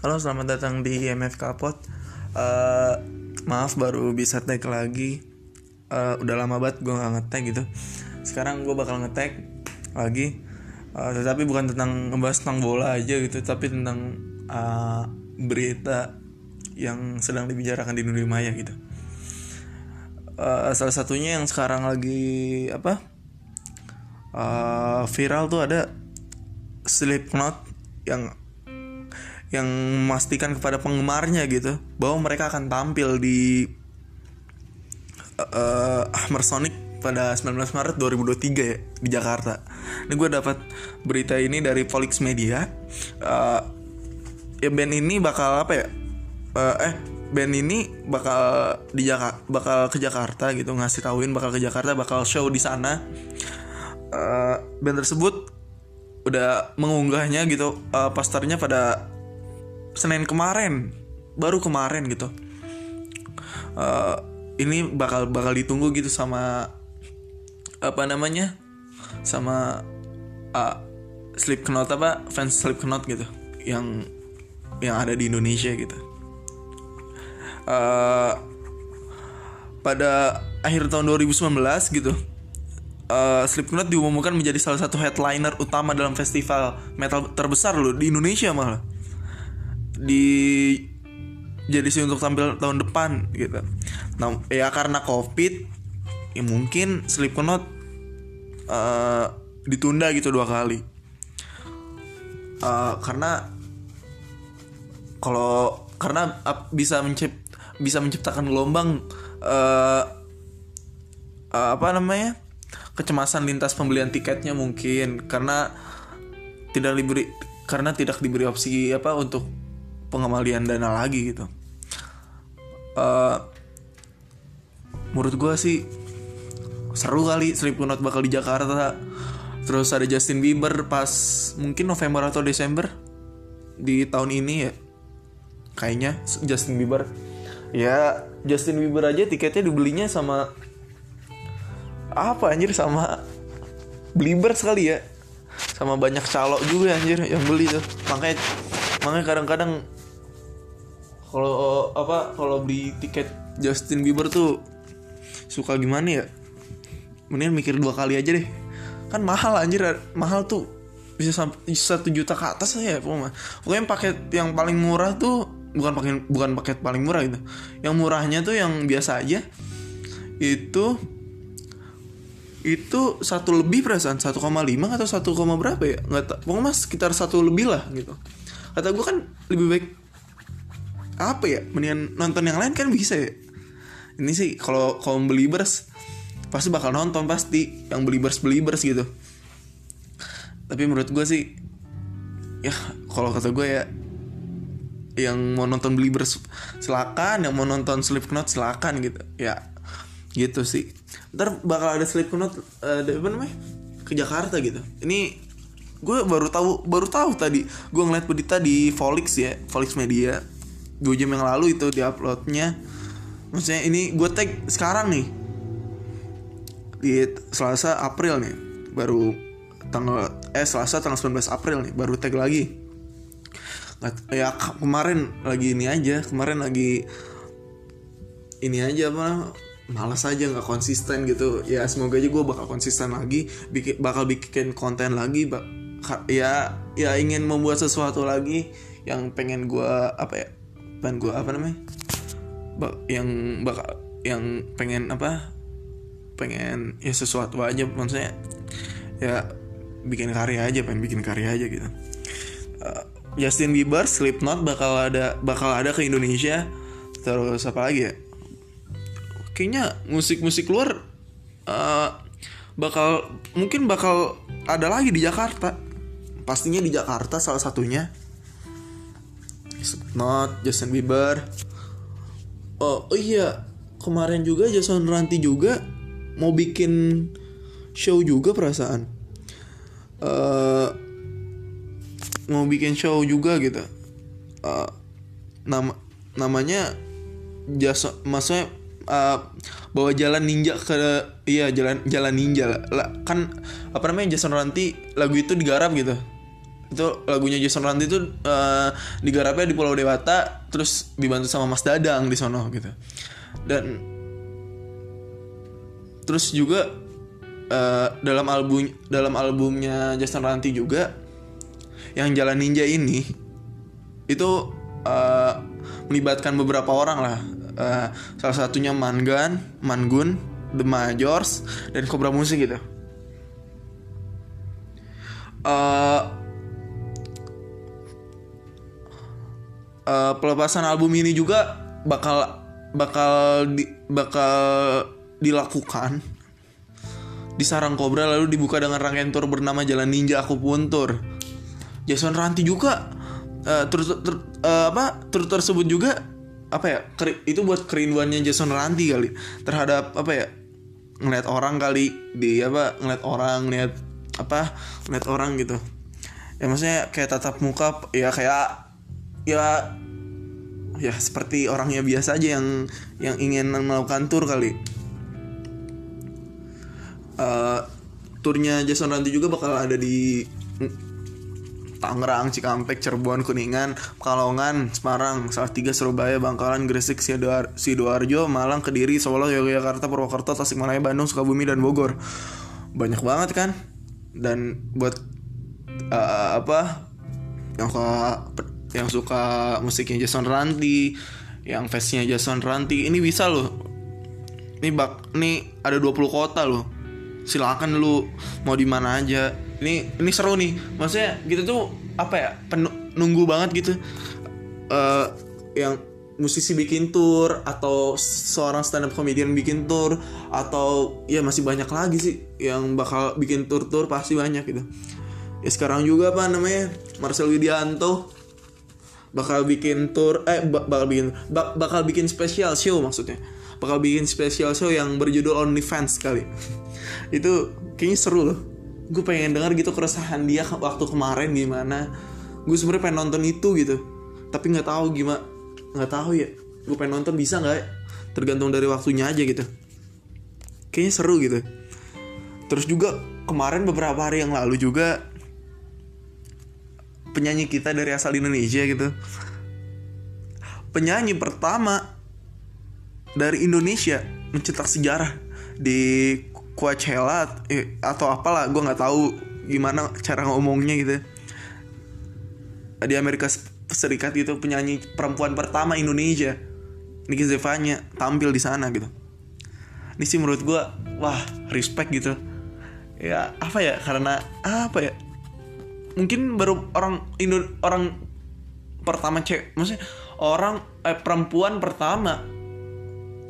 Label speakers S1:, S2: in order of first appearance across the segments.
S1: Halo, selamat datang di IMF Kapot. Eh, maaf baru bisa tag lagi. Eh, udah lama banget gue gak ngetag gitu. Sekarang gue bakal ngetag lagi. Eh, tetapi bukan tentang ngebahas tentang bola aja gitu, tapi tentang eh, berita yang sedang dibicarakan di dunia maya gitu. Eh, salah satunya yang sekarang lagi apa? Eh, viral tuh ada Slipknot yang yang memastikan kepada penggemarnya gitu bahwa mereka akan tampil di uh, Hammer Sonic pada 19 Maret 2023 ya di Jakarta. Ini gue dapat berita ini dari Volix Media. Uh, ya band ini bakal apa ya? Uh, eh band ini bakal di Jakarta bakal ke Jakarta gitu ngasih tauin bakal ke Jakarta bakal show di sana. Uh, band tersebut udah mengunggahnya gitu uh, posternya pada Senin kemarin baru kemarin gitu. Uh, ini bakal bakal ditunggu gitu sama apa namanya? Sama uh, Slipknot apa fans Slipknot gitu yang yang ada di Indonesia gitu. Uh, pada akhir tahun 2019 gitu uh, Slipknot diumumkan menjadi salah satu headliner utama dalam festival metal terbesar loh di Indonesia malah di jadi sih untuk tampil tahun depan gitu. Nah, ya karena covid ya mungkin Slipknot uh, ditunda gitu dua kali. Uh, karena kalau karena bisa mencipt bisa menciptakan gelombang uh, uh, apa namanya kecemasan lintas pembelian tiketnya mungkin karena tidak diberi karena tidak diberi opsi apa untuk pengembalian dana lagi gitu. Uh, menurut gue sih seru kali Slipknot bakal di Jakarta. Terus ada Justin Bieber pas mungkin November atau Desember di tahun ini ya. Kayaknya Justin Bieber. Ya Justin Bieber aja tiketnya dibelinya sama apa anjir sama Beliebers sekali ya sama banyak calo juga anjir yang beli tuh makanya makanya kadang-kadang kalau apa kalau beli tiket Justin Bieber tuh suka gimana ya? Mendingan mikir dua kali aja deh. Kan mahal anjir. Mahal tuh bisa sampai satu juta ke atas ya pokoknya pokoknya paket yang paling murah tuh bukan paket bukan paket paling murah gitu. Yang murahnya tuh yang biasa aja itu itu satu lebih perasaan 1,5 atau 1, berapa ya? Nggak tak pokoknya mas sekitar satu lebih lah gitu. Kata gue kan lebih baik apa ya? Mendingan nonton yang lain kan bisa ya? Ini sih kalau kaum believers pasti bakal nonton pasti yang believers believers gitu. Tapi menurut gue sih ya kalau kata gue ya yang mau nonton believers silakan yang mau nonton Slipknot silakan gitu. Ya gitu sih. Ntar bakal ada Slipknot uh, apa namanya? Ke Jakarta gitu. Ini gue baru tahu baru tahu tadi. Gue ngeliat berita di Volix ya Volix Media dua jam yang lalu itu di uploadnya maksudnya ini gue tag sekarang nih. Di Selasa April nih. Baru tanggal eh Selasa tanggal 19 April nih baru tag lagi. Ya kemarin lagi ini aja kemarin lagi ini aja apa malas aja nggak konsisten gitu. Ya semoga aja gue bakal konsisten lagi bikin bakal bikin konten lagi bak ya ya ingin membuat sesuatu lagi yang pengen gue apa ya pengen gue apa namanya? Yang bakal yang pengen apa? Pengen ya sesuatu aja maksudnya ya bikin karya aja pengen bikin karya aja gitu. Uh, Justin Bieber Slipknot bakal ada bakal ada ke Indonesia. Terus apa lagi ya? Kayaknya musik-musik luar uh, bakal mungkin bakal ada lagi di Jakarta. Pastinya di Jakarta salah satunya Not Justin Bieber. Oh, oh iya kemarin juga Jason Ranti juga mau bikin show juga perasaan. Uh, mau bikin show juga gitu. Uh, nama namanya jasa maksudnya uh, bawa jalan ninja ke iya jalan jalan ninja lah, lah kan apa namanya Jason Ranti lagu itu digarap gitu itu lagunya Jason Ranti itu uh, digarapnya di Pulau Dewata terus dibantu sama Mas Dadang di sono gitu dan terus juga uh, dalam album dalam albumnya Jason Ranti juga yang Jalan Ninja ini itu uh, melibatkan beberapa orang lah uh, salah satunya Mangan, Mangun, The Majors dan Cobra Musik gitu. Uh, uh, pelepasan album ini juga bakal bakal di, bakal dilakukan di Sarang Cobra lalu dibuka dengan rangkaian tour bernama Jalan Ninja Aku Pun Tour. Jason Ranti juga uh, tur, tur, uh, apa tur tersebut juga apa ya keri, itu buat kerinduannya Jason Ranti kali terhadap apa ya ngeliat orang kali di apa ngeliat orang ngeliat apa ngeliat orang gitu ya maksudnya kayak tatap muka ya kayak ya ya seperti orangnya biasa aja yang yang ingin melakukan tour kali uh, turnya Jason Ranti juga bakal ada di Tangerang, Cikampek, Cirebon, Kuningan, Pekalongan, Semarang, Salatiga, Surabaya, Bangkalan, Gresik, Sidoarjo, Malang, Kediri, Solo, Yogyakarta, Purwokerto, Tasikmalaya, Bandung, Sukabumi, dan Bogor. Banyak banget kan? Dan buat uh, apa yang suka yang suka musiknya Jason Ranti, yang fansnya Jason Ranti, ini bisa loh. Ini bak, ini ada 20 kota loh. Silakan lu mau di mana aja. Ini ini seru nih. Maksudnya gitu tuh apa ya penuh, nunggu banget gitu. Uh, yang musisi bikin tour atau seorang stand up comedian bikin tour atau ya masih banyak lagi sih yang bakal bikin tour-tour pasti banyak gitu. Ya sekarang juga apa namanya Marcel Widianto bakal bikin tour eh bakal bikin bak bakal bikin special show maksudnya. Bakal bikin special show yang berjudul Only Fans kali. Itu kayaknya seru loh. Gue pengen dengar gitu keresahan dia waktu kemarin gimana. Gue sebenarnya pengen nonton itu gitu. Tapi nggak tahu gimana nggak tahu ya. Gue pengen nonton bisa nggak ya? tergantung dari waktunya aja gitu. Kayaknya seru gitu. Terus juga kemarin beberapa hari yang lalu juga penyanyi kita dari asal Indonesia gitu. Penyanyi pertama dari Indonesia mencetak sejarah di Coachella eh, atau apalah gue nggak tahu gimana cara ngomongnya gitu. Di Amerika Serikat gitu penyanyi perempuan pertama Indonesia Niki Zevanya tampil di sana gitu. Ini sih menurut gue wah respect gitu. Ya apa ya karena apa ya mungkin baru orang Indo orang pertama cek maksudnya orang eh, perempuan pertama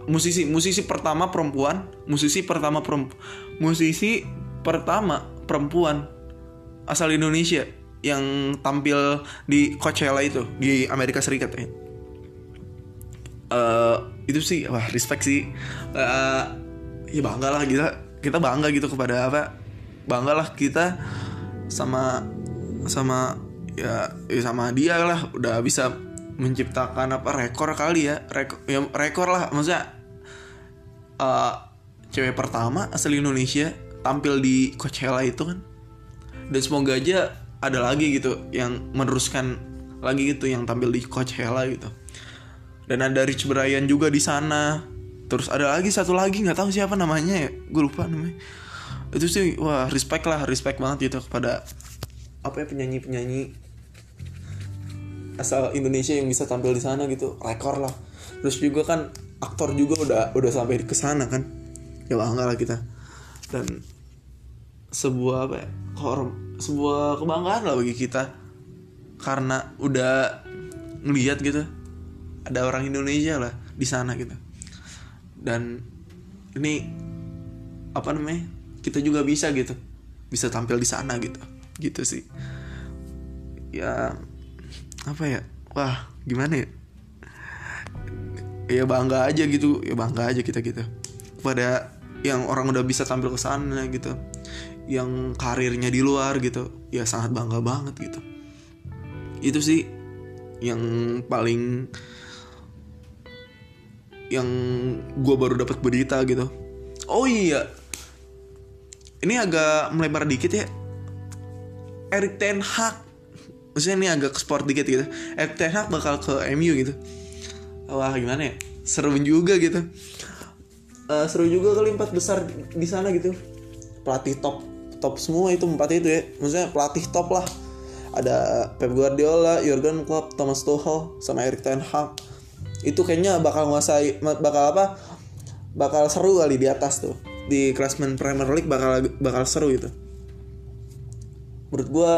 S1: musisi musisi pertama perempuan musisi pertama perempuan musisi pertama perempuan asal Indonesia yang tampil di Coachella itu di Amerika Serikat ya. Uh, itu sih wah respect sih uh, ya bangga lah kita kita bangga gitu kepada apa bangga lah kita sama sama ya, ya sama dia lah. Udah bisa menciptakan apa rekor kali ya. Rekor ya rekor lah. Maksudnya uh, cewek pertama asal Indonesia tampil di Coachella itu kan. Dan semoga aja ada lagi gitu yang meneruskan lagi gitu yang tampil di Coachella gitu. Dan ada Rich Brian juga di sana. Terus ada lagi satu lagi nggak tahu siapa namanya ya. Gue lupa namanya. Itu sih wah respect lah. Respect banget gitu kepada apa ya penyanyi penyanyi asal Indonesia yang bisa tampil di sana gitu rekor lah. Terus juga kan aktor juga udah udah sampai ke sana kan ya bangga lah kita. Dan sebuah apa ya horm sebuah kebanggaan lah bagi kita. Karena udah ngeliat gitu ada orang Indonesia lah di sana gitu. Dan ini apa namanya kita juga bisa gitu bisa tampil di sana gitu gitu sih. Ya apa ya? Wah gimana ya? Ya bangga aja gitu ya bangga aja kita gitu. Pada yang orang udah bisa tampil ke sana gitu yang karirnya di luar gitu ya sangat bangga banget gitu. Itu sih yang paling yang gue baru dapat berita gitu. Oh iya ini agak melebar dikit ya Erik Ten Hag. Maksudnya ini agak sport dikit gitu. Erik Ten Hag bakal ke MU gitu. Wah gimana ya? Seru juga gitu. Uh, seru juga kali empat besar di sana gitu. Pelatih top top semua itu empat itu ya. Maksudnya pelatih top lah. Ada Pep Guardiola, Jurgen Klopp, Thomas Tuchel, sama Erik Ten Hag. Itu kayaknya bakal nguasai bakal apa? Bakal seru kali di atas tuh. Di klasmen Premier League bakal bakal seru itu menurut gue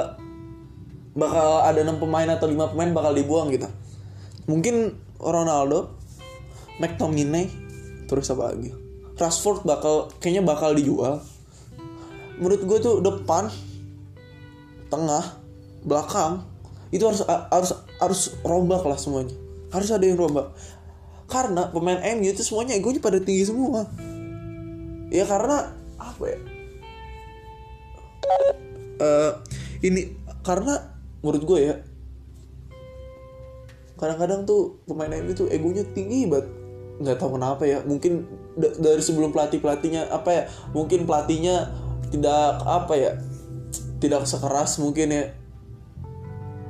S1: bakal ada enam pemain atau lima pemain bakal dibuang gitu. Mungkin Ronaldo McTominay terus apa lagi? Rashford bakal kayaknya bakal dijual. Menurut gue tuh depan tengah belakang itu harus harus harus rombak lah semuanya. Harus ada yang rombak. Karena pemain MU itu semuanya egonya pada tinggi semua. Ya karena apa ya uh, ini karena menurut gue ya kadang-kadang tuh pemain MU itu egonya tinggi banget. Nggak tahu kenapa ya mungkin dari sebelum pelatih pelatihnya apa ya mungkin pelatihnya tidak apa ya tidak sekeras mungkin ya.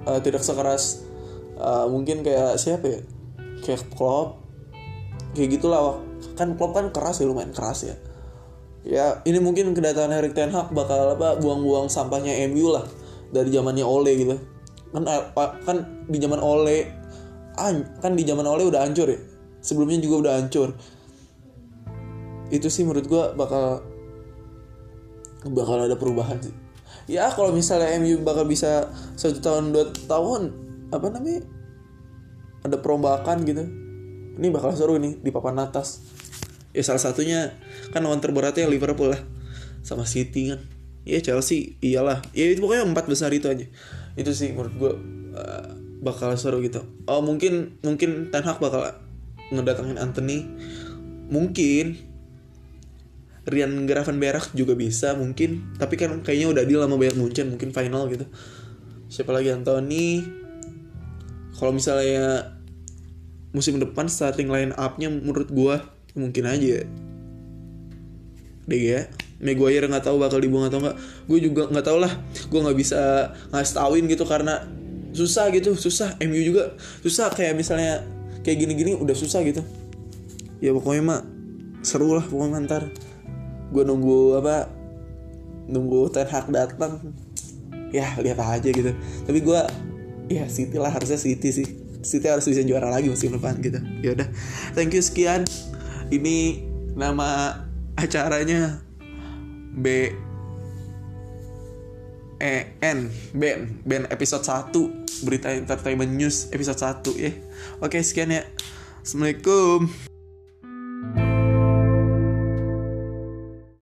S1: Uh, tidak sekeras uh, mungkin kayak siapa ya kayak Klopp kayak gitulah. Kan Klopp kan keras ya lumayan keras ya ya ini mungkin kedatangan Erik Ten Hag bakal apa buang-buang sampahnya MU lah dari zamannya Ole gitu. Kan eh, kan di zaman Ole kan di zaman Ole udah hancur ya. Sebelumnya juga udah hancur. Itu sih menurut gue bakal bakal ada perubahan sih. Ya kalau misalnya MU bakal bisa satu tahun dua tahun apa namanya ada perombakan gitu. Ini bakal seru nih di papan atas ya salah satunya kan lawan terberatnya Liverpool lah sama City kan. Ya Chelsea iyalah. Ya itu pokoknya empat besar itu aja. Itu sih menurut gue uh, bakal seru gitu. Oh mungkin mungkin Ten Hag bakal ngedatengin Anthony. Mungkin Rian Gravenberch juga bisa mungkin. Tapi kan kayaknya udah deal sama banyak Munchen mungkin final gitu. Siapa lagi Anthony? Kalau misalnya musim depan starting line upnya menurut gua mungkin aja. Deh ya. Maguire nggak tahu bakal dibuang atau nggak. Gue juga nggak tahu lah. Gue nggak bisa ngasih tauin gitu karena susah gitu. Susah. MU juga susah. Kayak misalnya kayak gini-gini udah susah gitu. Ya pokoknya mah seru lah pokoknya ntar. Gue nunggu apa nunggu Ten Hag datang. Ya lihat aja gitu. Tapi gue ya City lah harusnya City sih. City harus bisa juara lagi musim depan gitu. Ya udah. Thank you sekian ini nama acaranya B E N Ben Ben episode 1 berita entertainment news episode 1 ya. Oke sekian ya. Assalamualaikum